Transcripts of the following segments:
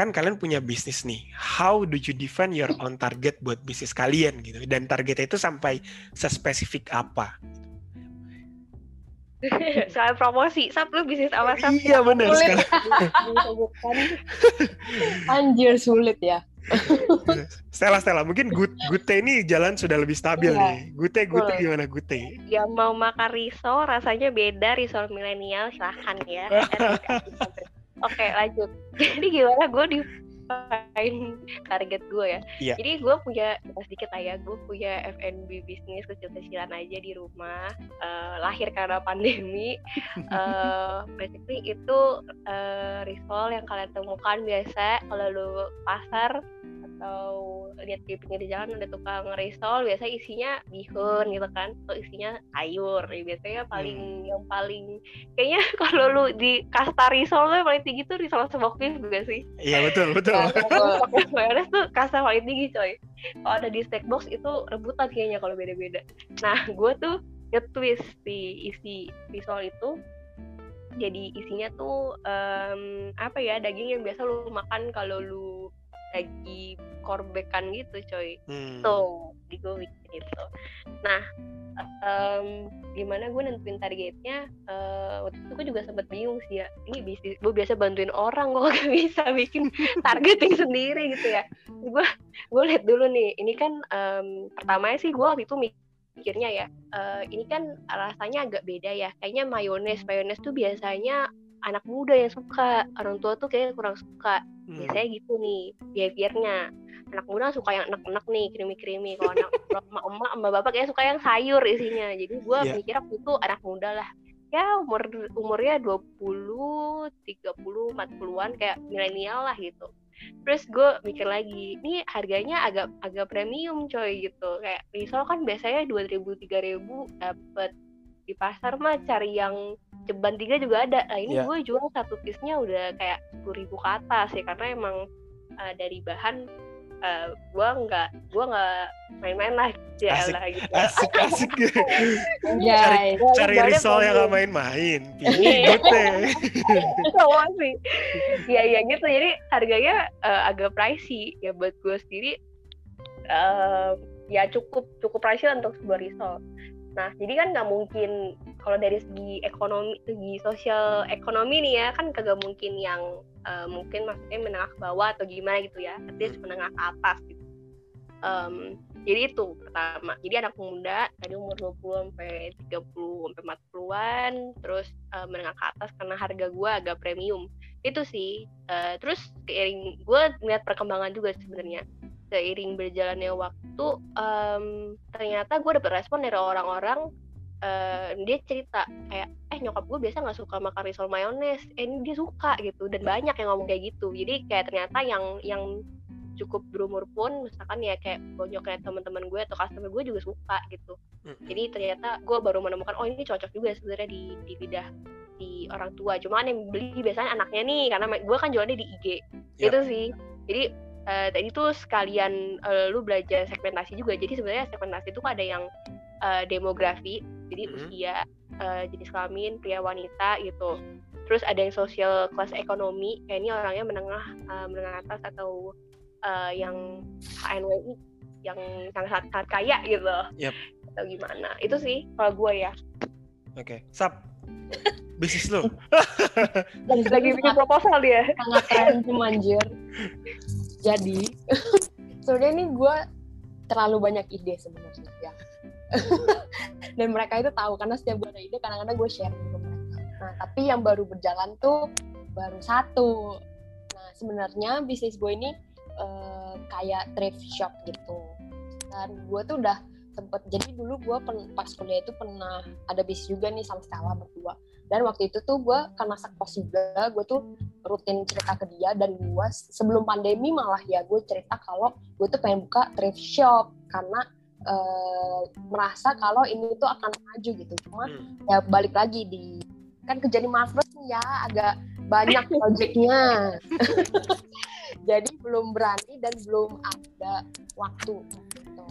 kan kalian punya bisnis nih. How do you define your own target buat bisnis kalian gitu? Dan targetnya itu sampai sespesifik apa? Soal promosi, Sap lu bisnis apa Sap? Iya benar Sulit. sekali. Anjir sulit ya. Stella Stella, mungkin Gut Gute ini jalan sudah lebih stabil Iya. nih. Gute Gute Boleh. gimana Gute? Yang mau makan risol rasanya beda risol milenial silahkan ya. Oke lanjut. Jadi gimana gue define target gue ya. Iya. Jadi gue punya sedikit lah ya. Gue punya F&B bisnis kecil-kecilan aja di rumah. Eh, lahir karena pandemi. Eh, basically itu eh, risol yang kalian temukan biasa kalau lu pasar atau lihat di pinggir jalan ada tukang risol biasa isinya bihun gitu kan atau isinya sayur. Ya, biasanya paling yang paling kayaknya kalau lu di kasta risol tuh yang paling tinggi tuh risol sebok beef juga sih? Iya betul betul. Mayonnaise tuh kasta paling tinggi coy. Kalau ada di snack box itu rebutan kayaknya kalau beda-beda. Nah gue tuh nge-twist di isi risol itu jadi isinya tuh em, apa ya daging yang biasa lu makan kalau lu lagi korbekan gitu coy. Hmm. tuh di gue bikin itu. Nah em, gimana gue nentuin targetnya? Eh, waktu itu gue juga sempat bingung sih ya. Ini bisnis gue biasa bantuin orang kok gak bisa bikin targeting sendiri gitu ya. Gue gue lihat dulu nih ini kan em, pertamanya sih gue waktu itu mikirnya ya eh, ini kan rasanya agak beda ya. Kayaknya mayones mayones tuh biasanya anak muda yang suka orang tua tuh kayaknya kurang suka. Hmm. biasanya gitu nih behaviornya. Anak muda suka yang enak-enak nih krimi-krimi. Kalau anak emak-emak emak bapak kayak suka yang sayur isinya. Jadi gue Iya. mikir waktu itu anak muda lah. Ya umur umurnya 20, 30, 40-an kayak milenial lah gitu. Terus gue mikir lagi ini harganya agak agak premium coy gitu. Kayak risol kan biasanya 2000 3000 dapet di pasar mah cari yang ceban tiga juga ada nah ini Iya. gue jual satu piece-nya udah kayak 10.000 ribu ke atas ya karena emang uh, dari bahan uh, gue nggak gue nggak main-main lah ya Asik. lah gitu Asik asik. Cari Bahannya risol yang bagus. gak main-main. Iya. Pilih Gute. sama sih ya ya gitu jadi harganya eh, agak pricey ya buat gue sendiri eh, ya cukup cukup pricey untuk sebuah risol nah jadi kan nggak mungkin kalau dari segi ekonomi segi sosial ekonomi nih ya kan kagak mungkin yang eh, mungkin maksudnya menengah ke bawah atau gimana gitu ya at least menengah ke atas gitu. Em, jadi itu pertama. Jadi anak muda tadi umur 20 sampai 30 sampai 40-an terus eh, menengah ke atas karena harga gue agak premium. Itu sih. Eh, terus seiring gue ngeliat perkembangan juga sebenarnya seiring berjalannya waktu em, ternyata gue dapet respon dari orang-orang eh, dia cerita kayak eh nyokap gue biasa nggak suka makan risol mayones. Eh ini dia suka gitu dan banyak yang ngomong kayak gitu. Jadi kayak ternyata yang yang cukup berumur pun misalkan ya kayak bonyoknya teman-teman gue atau customer gue juga suka gitu. Jadi ternyata gue baru menemukan oh ini cocok juga sebenarnya di di lidah di orang tua. Cuman yang beli biasanya anaknya nih karena gue kan jualnya di IG Yap. itu sih. Jadi eh, tadi tuh sekalian eh, lu belajar segmentasi juga jadi sebenarnya segmentasi itu ada yang eh, demografi jadi Mhm. usia eh, jenis kelamin pria wanita gitu terus ada yang social class ekonomi kayak ini orangnya menengah eh, menengah atas atau eh, yang HNWI yang sangat sangat kaya gitu Yap. atau gimana itu sih kalau gue ya Oke, Sap. Bisnis lu. Dan lagi bikin proposal dia sangat random anjir. Jadi sebenarnya ini gue terlalu banyak ide sebenarnya ya. Dan mereka itu tahu karena setiap gue ada ide kadang-kadang gue share ke mereka. Nah tapi yang baru berjalan tuh baru satu. Nah sebenarnya bisnis gue ini eh, kayak thrift shop gitu. Dan gue tuh udah sempet jadi dulu gue pas kuliah itu pernah ada bisnis juga nih sama Stella berdua dan waktu itu tuh gue karena sekos juga gue tuh rutin cerita ke dia dan gue sebelum pandemi malah ya gue cerita kalau gue tuh pengen buka thrift shop karena eh, merasa kalau ini tuh akan maju gitu cuma Hmm. ya balik lagi di kan kerja di Marvel ya agak banyak proyeknya jadi belum berani dan belum ada waktu gitu.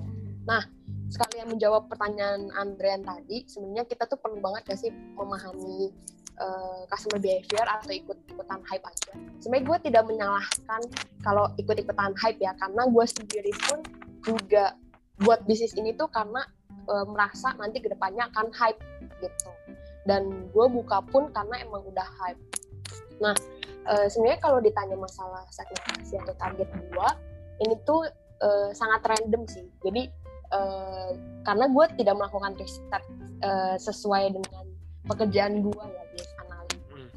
nah sekalian menjawab pertanyaan Andrean tadi sebenarnya kita tuh perlu banget gak sih memahami uh, customer behavior atau ikut-ikutan hype aja. Sebenarnya gue tidak menyalahkan kalau ikut-ikutan hype ya, karena gue sendiri pun juga buat bisnis ini tuh karena uh, merasa nanti ke depannya akan hype gitu. Dan gue buka pun karena emang udah hype. Nah, uh, sebenarnya kalau ditanya masalah segmentasi atau target gue, ini tuh uh, sangat random sih. Jadi uh, karena gue tidak melakukan riset uh, sesuai dengan pekerjaan gue ya bias analis. Hmm.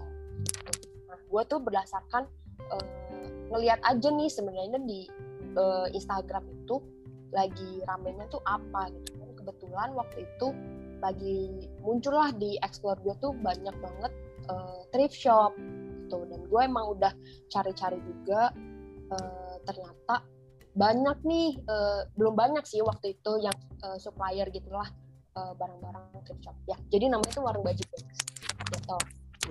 Nah, gue tuh berdasarkan uh, ngelihat aja nih sebenarnya di uh, Instagram itu lagi ramenya tuh apa gitu. Dan kebetulan waktu itu lagi muncullah di explore gue tuh banyak banget uh, thrift shop gitu dan gue emang udah cari-cari juga uh, ternyata banyak nih uh, belum banyak sih waktu itu yang uh, supplier gitulah uh, barang-barang thrift shop. Ya jadi namanya itu warung baju. Guys gitu.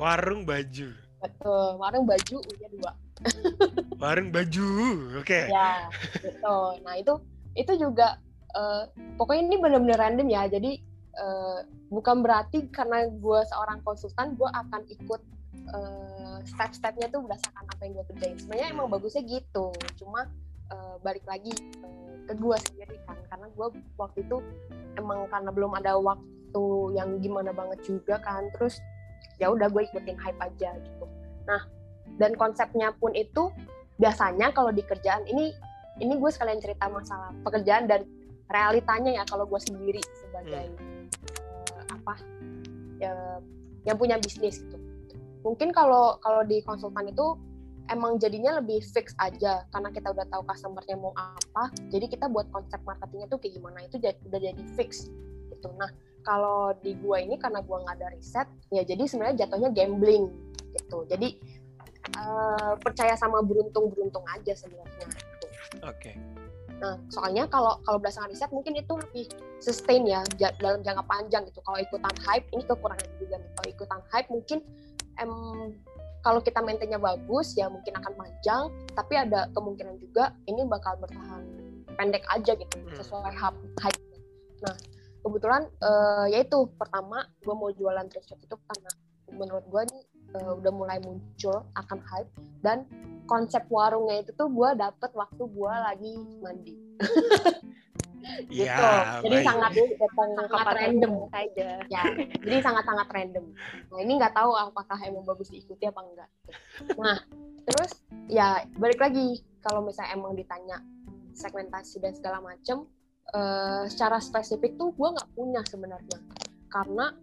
Warung baju. Betul warung baju udah dua. Warung baju oke. Okay. ya gitu nah itu itu juga uh, pokoknya ini benar-benar random ya. Jadi uh, bukan berarti karena gue seorang konsultan gue akan ikut uh, step-stepnya tuh berdasarkan apa yang gue kerjain. Sebenarnya emang bagusnya gitu. Cuma uh, balik lagi uh, ke gue sendiri kan. Karena gue waktu itu emang karena belum ada waktu yang gimana banget juga kan. Terus ya udah gue ikutin hype aja gitu. Nah dan konsepnya pun itu biasanya kalau di kerjaan ini ini gue sekalian cerita masalah pekerjaan dan realitanya ya kalau gue sendiri sebagai hmm. uh, apa ya yang punya bisnis gitu. Mungkin kalau kalau di konsultan itu emang jadinya lebih fix aja karena kita udah tahu customernya mau apa jadi kita buat konsep marketingnya tuh kayak gimana itu jadi, udah jadi fix gitu nah kalau di gua ini karena gua nggak ada riset ya jadi sebenarnya jatuhnya gambling gitu jadi uh, percaya sama beruntung beruntung aja sebenarnya gitu. oke okay. Nah, soalnya kalau kalau berdasarkan riset mungkin itu lebih sustain ya dalam jangka panjang gitu. Kalau ikutan hype ini kekurangan juga nih. Kalau ikutan hype mungkin em, kalau kita maintainnya bagus ya mungkin akan panjang tapi ada kemungkinan juga ini bakal bertahan pendek aja gitu hmm. sesuai hype nah kebetulan uh, yaitu pertama gue mau jualan thrift shop itu karena menurut gue nih uh, udah mulai muncul akan hype dan konsep warungnya itu tuh gue dapet waktu gue lagi mandi gitu. Ya, jadi baik. sangat sangat random saja. Ya, jadi sangat-sangat random. Nah ini nggak tahu apakah emang bagus diikuti apa enggak. Nah terus ya balik lagi kalau misalnya emang ditanya segmentasi dan segala macem, uh, secara spesifik tuh gue nggak punya sebenarnya. Karena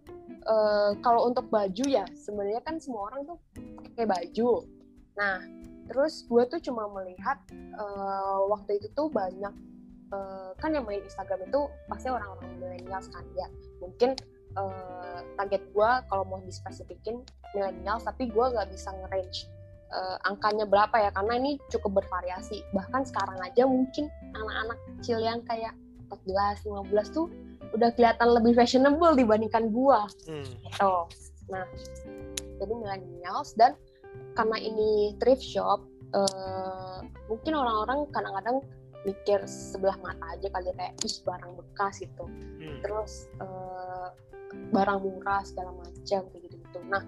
uh, kalau untuk baju ya sebenarnya kan semua orang tuh pakai baju. Nah terus gue tuh cuma melihat uh, waktu itu tuh banyak uh, kan yang main Instagram itu pasti orang-orang milenial kan ya. Mungkin uh, target gue kalau mau dispesifikin milenial tapi gue gak bisa nge-range uh, angkanya berapa ya karena ini cukup bervariasi. Bahkan sekarang aja mungkin anak-anak kecil yang kayak 14 15 tuh udah kelihatan lebih fashionable dibandingkan gue hmm. gitu. Nah jadi millennials dan karena ini thrift shop uh, mungkin orang-orang kadang-kadang mikir sebelah mata aja kali kayak ih barang bekas gitu. Hmm. terus uh, barang murah segala macam kayak gitu gitu nah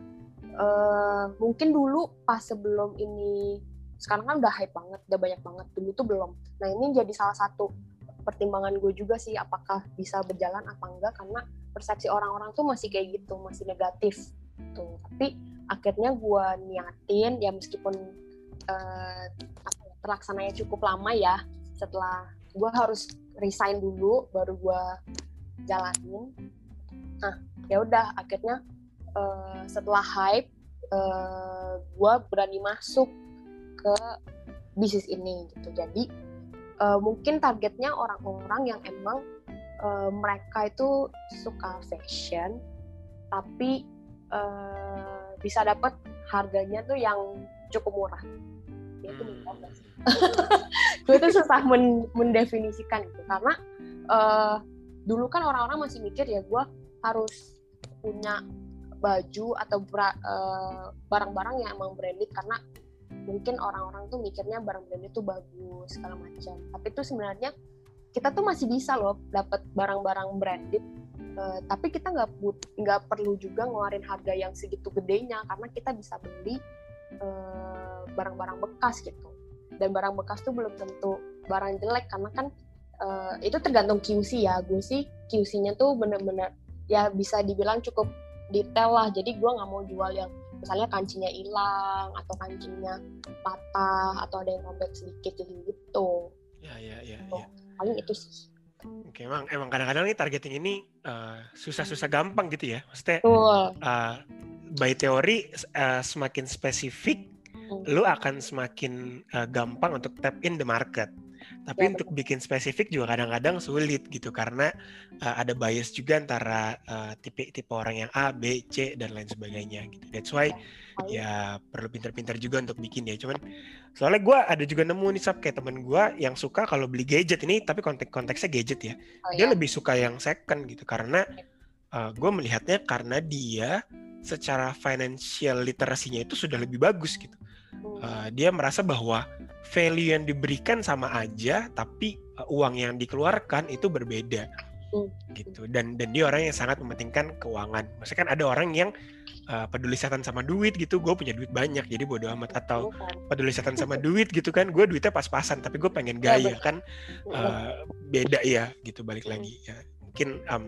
uh, mungkin dulu pas sebelum ini sekarang kan udah hype banget udah banyak banget dulu tuh belum. Nah ini jadi salah satu pertimbangan gue juga sih apakah bisa berjalan apa enggak karena persepsi orang-orang tuh masih kayak gitu masih negatif tuh tapi akhirnya gue niatin ya meskipun uh, terlaksananya cukup lama ya setelah gue harus resign dulu baru gue jalanin. Nah ya udah akhirnya uh, setelah hype uh, eh, gue berani masuk ke bisnis ini gitu. Jadi uh, mungkin targetnya orang-orang yang emang uh, mereka itu suka fashion tapi uh, bisa dapat harganya tuh yang cukup murah dia tuh hmm. gue tuh susah men mendefinisikan itu. Karena uh, dulu kan orang-orang masih mikir ya gue harus punya baju atau eh, barang-barang uh, yang emang branded. Karena mungkin orang-orang tuh mikirnya barang branded itu bagus segala macam. Tapi itu sebenarnya kita tuh masih bisa loh dapat barang-barang branded. Uh, tapi kita nggak nggak perlu juga ngeluarin harga yang segitu gedenya. Karena kita bisa beli barang-barang uh, bekas gitu. Dan barang bekas tuh belum tentu barang jelek karena kan uh, itu tergantung QC ya. Gue sih QC-nya tuh bener-bener ya bisa dibilang cukup detail lah. Jadi gue nggak mau jual yang misalnya kancingnya hilang atau kancingnya patah atau ada yang robek sedikit jadi gitu. Ya ya ya, gitu. ya. paling itu sih Oke, emang emang kadang-kadang nih targeting ini uh, susah-susah gampang gitu ya. Maksudnya uh, by teori uh, semakin spesifik, hmm. lu akan semakin uh, gampang untuk tap in the market. Tapi ya, untuk betul. bikin spesifik juga kadang-kadang sulit gitu karena uh, ada bias juga antara uh, tipe tipe orang yang A, B, C dan lain sebagainya gitu. That's why ya perlu pintar-pintar juga untuk bikin ya. Cuman soalnya gue ada juga nemu nih sab kayak temen gue yang suka kalau beli gadget ini tapi konteks konteksnya gadget ya. Oh, dia ya? lebih suka yang second gitu karena uh, gue melihatnya karena dia secara financial literasinya itu sudah lebih bagus gitu. Uh, dia merasa bahwa value yang diberikan sama aja, tapi uh, uang yang dikeluarkan itu berbeda, gitu. Dan dan dia orang yang sangat mementingkan keuangan. Maksudnya kan ada orang yang uh, peduli setan sama duit gitu, gue punya duit banyak, jadi bodo amat. Atau peduli setan sama duit gitu kan, gue duitnya pas-pasan, tapi gue pengen iya, gaya kan, uh, beda ya, gitu balik lagi. Ya, mungkin um,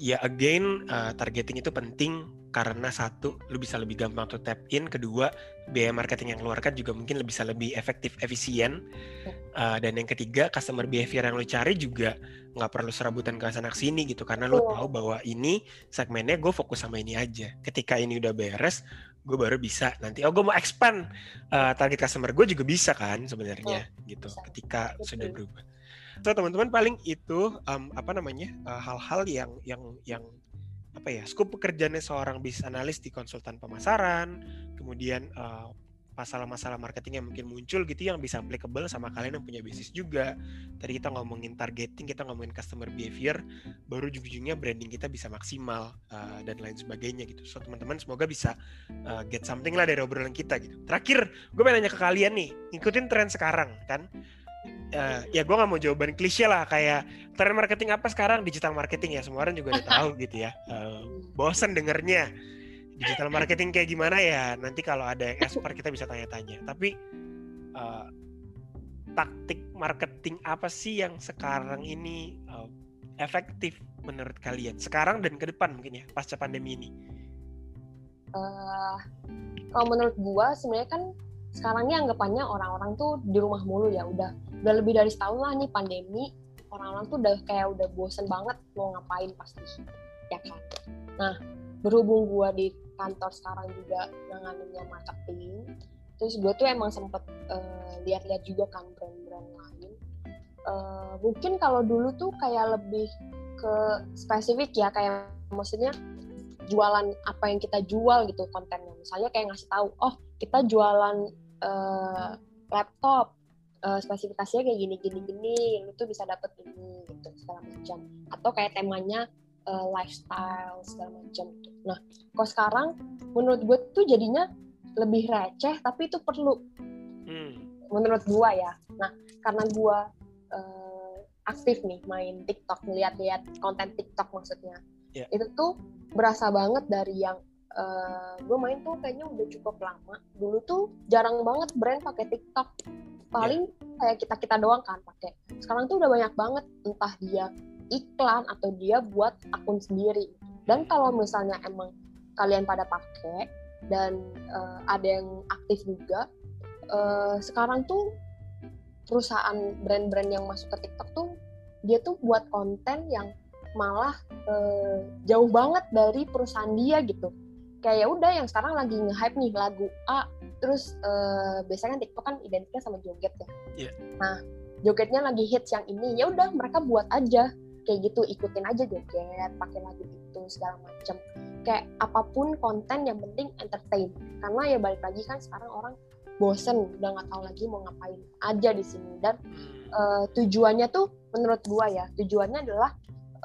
ya again uh, targeting itu penting karena satu lu bisa lebih gampang tuh tap in. Kedua biaya marketing yang keluarkan juga mungkin bisa lebih efektif efisien. Uh, dan yang ketiga customer behavior yang lu cari juga nggak perlu serabutan ke sana sini gitu. Karena lu tahu bahwa ini segmennya gue fokus sama ini aja. Ketika ini udah beres gue baru bisa nanti. Oh gue mau expand uh, target customer gue juga bisa kan sebenarnya gitu. ketika sudah berubah. So teman-teman paling itu um, apa namanya hal-hal uh, yang yang yang apa ya skop pekerjaannya seorang bisnis analis di konsultan pemasaran kemudian uh, masalah-masalah marketing yang mungkin muncul gitu yang bisa applicable sama kalian yang punya bisnis juga. Tadi kita ngomongin targeting, kita ngomongin customer behavior, baru ujung-ujungnya branding kita bisa maksimal uh, dan lain sebagainya gitu. So teman-teman semoga bisa uh, get something lah dari obrolan kita gitu. Terakhir, gue pengen nanya ke kalian nih, ikutin tren sekarang kan uh, ya gue nggak mau jawaban klise lah kayak tren marketing apa sekarang? Digital marketing ya semua orang juga udah tahu gitu ya. Uh, bosen dengernya. Digital marketing kayak gimana ya? Nanti kalau ada yang expert kita bisa tanya-tanya. Tapi uh, taktik marketing apa sih yang sekarang ini uh, efektif menurut kalian? Sekarang dan ke depan mungkin ya pasca pandemi ini. Uh, kalau menurut gua sebenarnya kan sekarang ini anggapannya orang-orang tuh di rumah mulu ya udah udah lebih dari setahun lah nih pandemi. Orang-orang tuh udah kayak udah bosen banget mau ngapain pasti ya kan? Nah berhubung gue di kantor sekarang juga nanganinnya marketing terus gue tuh emang sempet uh, lihat-lihat juga kan brand-brand lain. Uh, mungkin kalau dulu tuh kayak lebih ke spesifik ya kayak maksudnya jualan apa yang kita jual gitu kontennya. Misalnya kayak ngasih tahu oh kita jualan uh, laptop uh, spesifikasinya kayak gini gini gini lu tuh bisa dapet ini gitu segala macam atau kayak temanya uh, lifestyle segala macam gitu. nah kok sekarang menurut gue tuh jadinya lebih receh tapi itu perlu hmm. menurut gue ya nah karena gue uh, aktif nih main TikTok ngeliat-liat konten TikTok maksudnya yeah. itu tuh berasa banget dari yang uh, eh, gue main tuh kayaknya udah cukup lama. Dulu tuh jarang banget brand pakai TikTok. Paling yeah. kayak kita kita doang kan pakai. Sekarang tuh udah banyak banget entah dia iklan atau dia buat akun sendiri. Dan kalau misalnya emang kalian pada pakai dan uh, ada yang aktif juga uh, sekarang tuh perusahaan brand-brand yang masuk ke TikTok tuh dia tuh buat konten yang malah uh, jauh banget dari perusahaan dia gitu kayak ya udah yang sekarang lagi nge-hype nih lagu A terus uh, biasanya kan TikTok kan identiknya sama joget ya. Yeah. nah jogetnya lagi hits yang ini ya udah mereka buat aja. Kayak gitu ikutin aja joget pakai lagu itu segala macam. Kayak apa pun konten yang penting entertain. Karena ya balik lagi kan sekarang orang bosen udah nggak tahu lagi mau ngapain aja di sini. Dan uh, tujuannya tuh menurut gua ya tujuannya adalah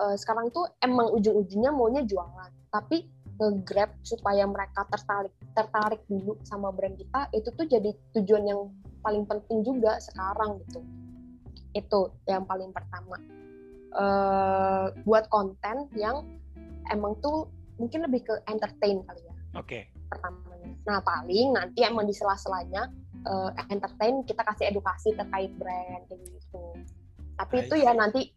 uh, sekarang tuh emang ujung-ujungnya maunya jualan. Tapi nge-grab supaya mereka tertarik tertarik dulu sama brand kita itu tuh jadi tujuan yang paling penting juga sekarang gitu itu yang paling pertama uh, buat konten yang emang tuh mungkin lebih ke entertain kali ya. Oke. Okay. Pertamanya. Nah paling nanti emang di sela-selanya uh, entertain kita kasih edukasi terkait brand kayak gitu. Tapi itu ya nanti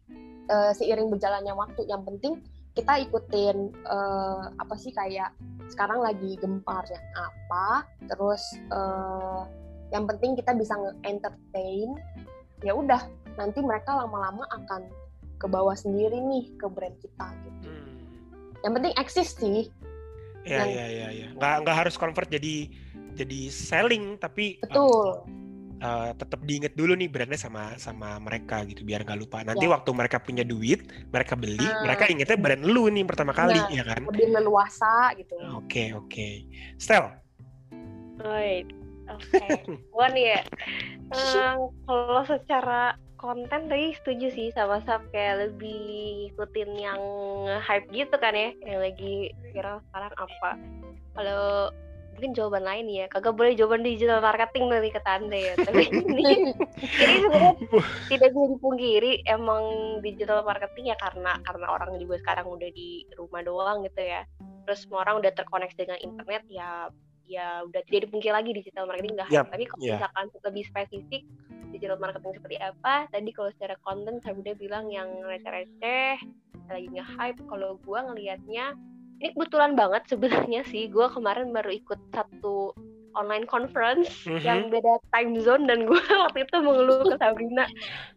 uh, seiring berjalannya waktu. Yang penting kita ikutin uh, apa sih kayak sekarang lagi gemparnya apa, terus uh, yang penting kita bisa nge-entertain. Ya udah, nanti mereka lama-lama akan ke bawah sendiri nih ke brand kita gitu. Hmm. Yang penting eksis sih. Iya iya iya ya. Nggak nggak harus convert jadi jadi selling tapi betul. Uh, uh, tetap diinget dulu nih brandnya sama sama mereka gitu biar nggak lupa nanti ya. waktu mereka punya duit mereka beli uh, mereka ingetnya brand lu nih pertama kali ya, ya kan lebih leluasa gitu oke okay, oke okay. Stel Wait, oke okay. nih ya um, kalau secara konten tadi setuju sih sama Sap kayak lebih ikutin yang hype gitu kan ya yang lagi viral sekarang apa kalau mungkin jawaban lain ya. Kagak boleh jawaban digital marketing dari kata anda ya. Tapi ini ini sebenarnya tidak bisa dipungkiri emang digital marketing ya karena karena orang juga sekarang udah di rumah doang gitu ya. Terus semua orang udah terkoneksi dengan internet ya ya udah tidak dipungkiri lagi digital marketing nggak yep, tapi kalau yeah. misalkan lebih spesifik digital marketing seperti apa tadi kalau secara konten saya udah bilang yang receh-receh lagi nge-hype kalau gua ngelihatnya ini kebetulan banget sebenarnya sih. Gue kemarin baru ikut satu online conference mm -hmm. yang beda time zone dan gue waktu itu mengeluh ke Sabrina.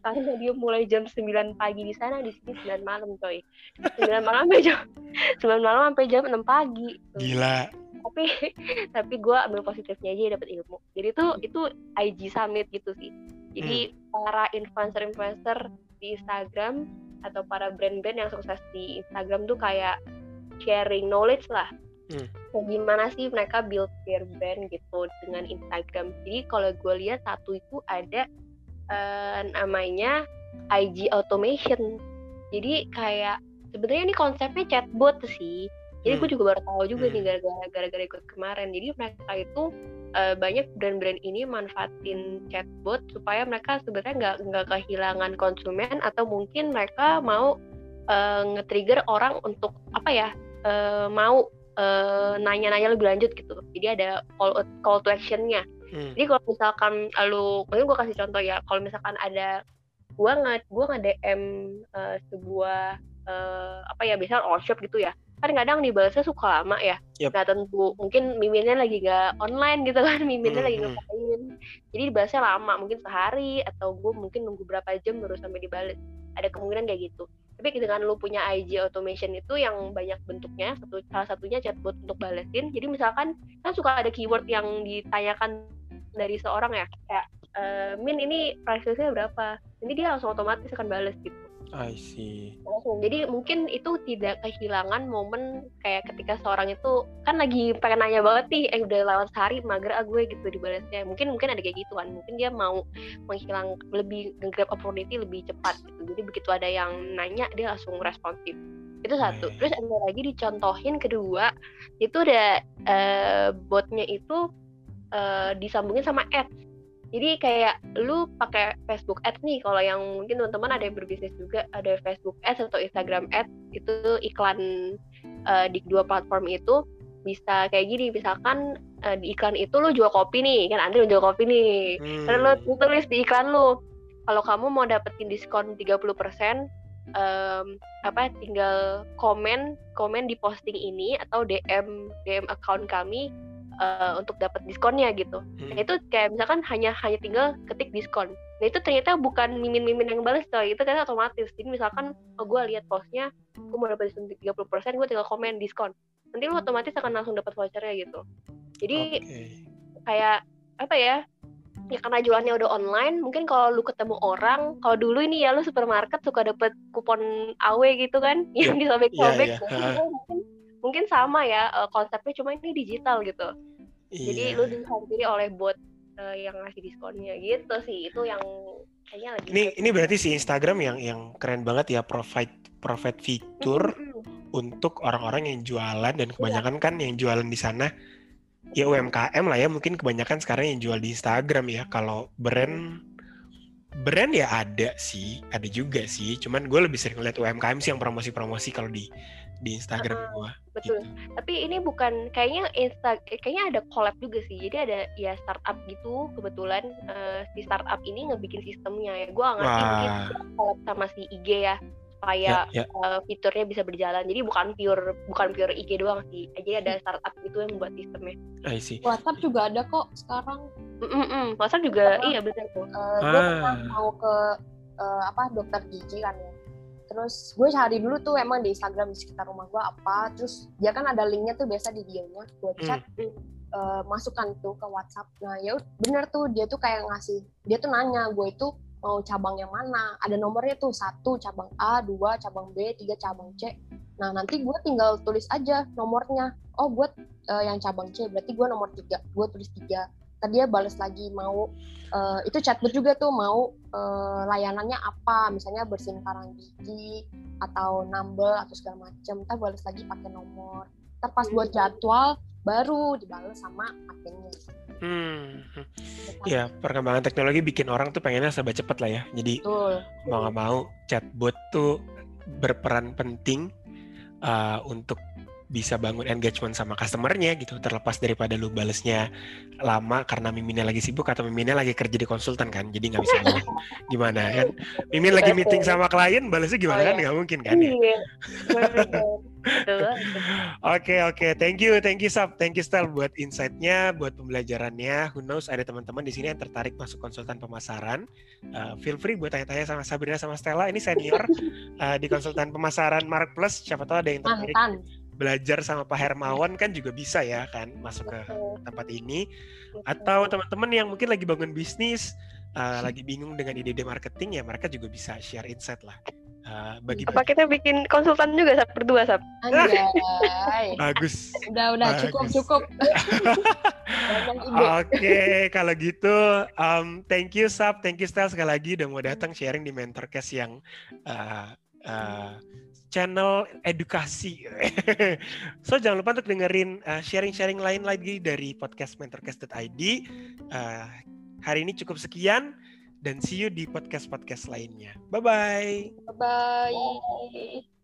Karena dia mulai jam 9 pagi di sana di sini 9 malam coy. 9 malam sampai jam 9 malam sampai jam 6 pagi. Gila. Tapi tapi gue ambil positifnya aja dapat ilmu. Jadi itu itu IG summit gitu sih. Jadi hmm. para influencer-influencer di Instagram atau para brand-brand yang sukses di Instagram tuh kayak sharing knowledge lah hmm. gimana sih mereka build their brand gitu dengan Instagram jadi kalau gue lihat satu itu ada uh, namanya IG automation jadi kayak sebenarnya ini konsepnya chatbot sih jadi hmm. gue juga baru tahu juga hmm. nih gara-gara gara-gara ikut kemarin jadi mereka itu uh, banyak brand-brand ini manfaatin chatbot supaya mereka sebenarnya nggak nggak kehilangan konsumen atau mungkin mereka mau uh, nge-trigger orang untuk apa ya uh, mau uh, nanya-nanya lebih lanjut gitu. Jadi ada call call to actionnya. Hmm. jadi kalau misalkan lu mungkin gue kasih contoh ya kalau misalkan ada gue nggak gue nggak dm uh, sebuah uh, apa ya biasanya all shop gitu ya. Kan kadang dibalasnya suka lama ya. Yep. nah tentu mungkin miminnya lagi nggak online gitu kan miminnya hmm, lagi hmm. ngapain. Jadi dibalasnya lama mungkin sehari atau gue mungkin nunggu berapa jam baru sampai dibalas ada kemungkinan kayak gitu tapi dengan lu punya IG automation itu yang banyak bentuknya satu salah satunya chatbot untuk balesin. Jadi misalkan kan suka ada keyword yang ditanyakan dari seorang ya kayak e, min ini price nya berapa? Ini dia langsung otomatis akan bales gitu I see. Jadi mungkin itu tidak kehilangan momen kayak ketika seorang itu kan lagi pengen nanya banget nih, eh udah lewat sehari mager ah gue gitu dibalasnya. Mungkin mungkin ada kayak gitu kan. Mungkin dia mau menghilang lebih grab opportunity lebih cepat gitu. Jadi begitu ada yang nanya dia langsung responsif. Itu satu. Terus ada lagi dicontohin kedua, itu ada uh, botnya itu uh, disambungin sama ads jadi kayak lu pakai Facebook Ads nih kalau yang mungkin teman-teman ada yang berbisnis juga ada Facebook Ads atau Instagram Ads itu iklan uh, di dua platform itu bisa kayak gini misalkan uh, di iklan itu lu jual kopi nih kan Andri jual kopi nih hmm. lu tulis di iklan lu kalau kamu mau dapetin diskon 30% um, apa tinggal komen komen di posting ini atau DM DM account kami uh, untuk dapat diskonnya gitu. Hmm. Nah itu kayak misalkan hanya hanya tinggal ketik diskon. Nah itu ternyata bukan mimin-mimin yang balas coy, itu kan otomatis. Jadi misalkan oh, gue lihat postnya, gue mau dapat diskon 30%, gue tinggal komen diskon. Nanti lu otomatis akan langsung dapat vouchernya gitu. Jadi okay. kayak apa ya? Ya karena jualannya udah online, mungkin kalau lu ketemu orang, kalau dulu ini ya lu supermarket suka dapet kupon AW gitu kan, yang iya. disobek-sobek. Yeah, yeah. mungkin mungkin sama ya uh, konsepnya cuma ini digital gitu Iya. Jadi lu dihampiri oleh bot uh, yang ngasih diskonnya gitu sih. Itu yang kayaknya lagi Ini ini berarti si Instagram yang yang keren banget ya provide provide fitur mm-hmm. untuk orang-orang yang jualan dan kebanyakan iya. kan yang jualan di sana ya UMKM lah ya mungkin kebanyakan sekarang yang jual di Instagram ya. Kalau brand brand ya ada sih, ada juga sih. Cuman gue lebih sering lihat UMKM sih yang promosi-promosi kalau di di Instagram uh, gue. Betul. Gitu. Tapi ini bukan kayaknya Insta kayaknya ada collab juga sih. Jadi ada ya startup gitu kebetulan uh, si startup ini ngebikin sistemnya ya. Gue ngerti mungkin collab sama si IG ya supaya ya, ya. Uh, fiturnya bisa berjalan. Jadi bukan pure bukan pure IG doang sih. Jadi ada startup gitu yang membuat sistemnya. I see. WhatsApp juga ada kok sekarang. Mm -mm. WhatsApp juga iya betul tuh. Uh, gue ah. mau ke uh, apa dokter gigi kan ya. Terus gue cari dulu tuh emang di Instagram di sekitar rumah gue apa. Terus dia kan ada linknya tuh biasa di bio-nya. Gue hmm. chat. Mm. Uh, masukkan tuh ke WhatsApp. Nah ya bener tuh dia tuh kayak ngasih, dia tuh nanya gue itu mau cabang yang mana? Ada nomornya tuh satu cabang A dua cabang B tiga cabang C. Nah nanti gue tinggal tulis aja nomornya. Oh gue uh, yang cabang C berarti gue nomor tiga gue tulis tiga. Tadi dia balas lagi mau uh, itu chatbot juga tuh mau uh, layanannya apa? Misalnya bersihin karang gigi atau nambel atau segala macam kita balas lagi pakai nomor. Ntar pas buat jadwal baru dibalas sama adminnya Hmm, ya perkembangan teknologi bikin orang tuh pengennya serba cepat lah ya. Jadi Betul. mau nggak mau chatbot tuh berperan penting uh, untuk bisa bangun engagement sama customernya gitu terlepas daripada lu balesnya lama karena miminnya lagi sibuk atau miminnya lagi kerja di konsultan kan jadi nggak bisa gimana kan mimin lagi meeting sama klien balesnya gimana oh, kan iya. nggak mungkin kan ya iya. Oke oke, thank you, thank you Sab, thank you Stel buat insightnya, buat pembelajarannya. Who knows ada teman-teman di sini yang tertarik masuk konsultan pemasaran. Uh, feel free buat tanya-tanya sama Sabrina sama Stella. Ini senior uh, di konsultan pemasaran Mark Plus. Siapa tahu ada yang tertarik. Mantan belajar sama Pak Hermawan kan juga bisa ya kan masuk ke tempat ini. Atau teman-teman yang mungkin lagi bangun bisnis uh, lagi bingung dengan ide-ide marketing ya mereka juga bisa share insight lah uh, bagi apa kita bikin konsultan juga sab? Berdua sab? Bagus. Udah udah bagus. cukup cukup. Oke okay, kalau gitu um, thank you sab. Thank you Stel sekali lagi udah mau datang sharing di mentorcast yang uh, uh, channel edukasi. so jangan lupa untuk dengerin uh, sharing-sharing lain lagi dari podcast mentorcast.id. Uh, hari ini cukup sekian dan see you di podcast-podcast lainnya. Bye-bye. Bye-bye.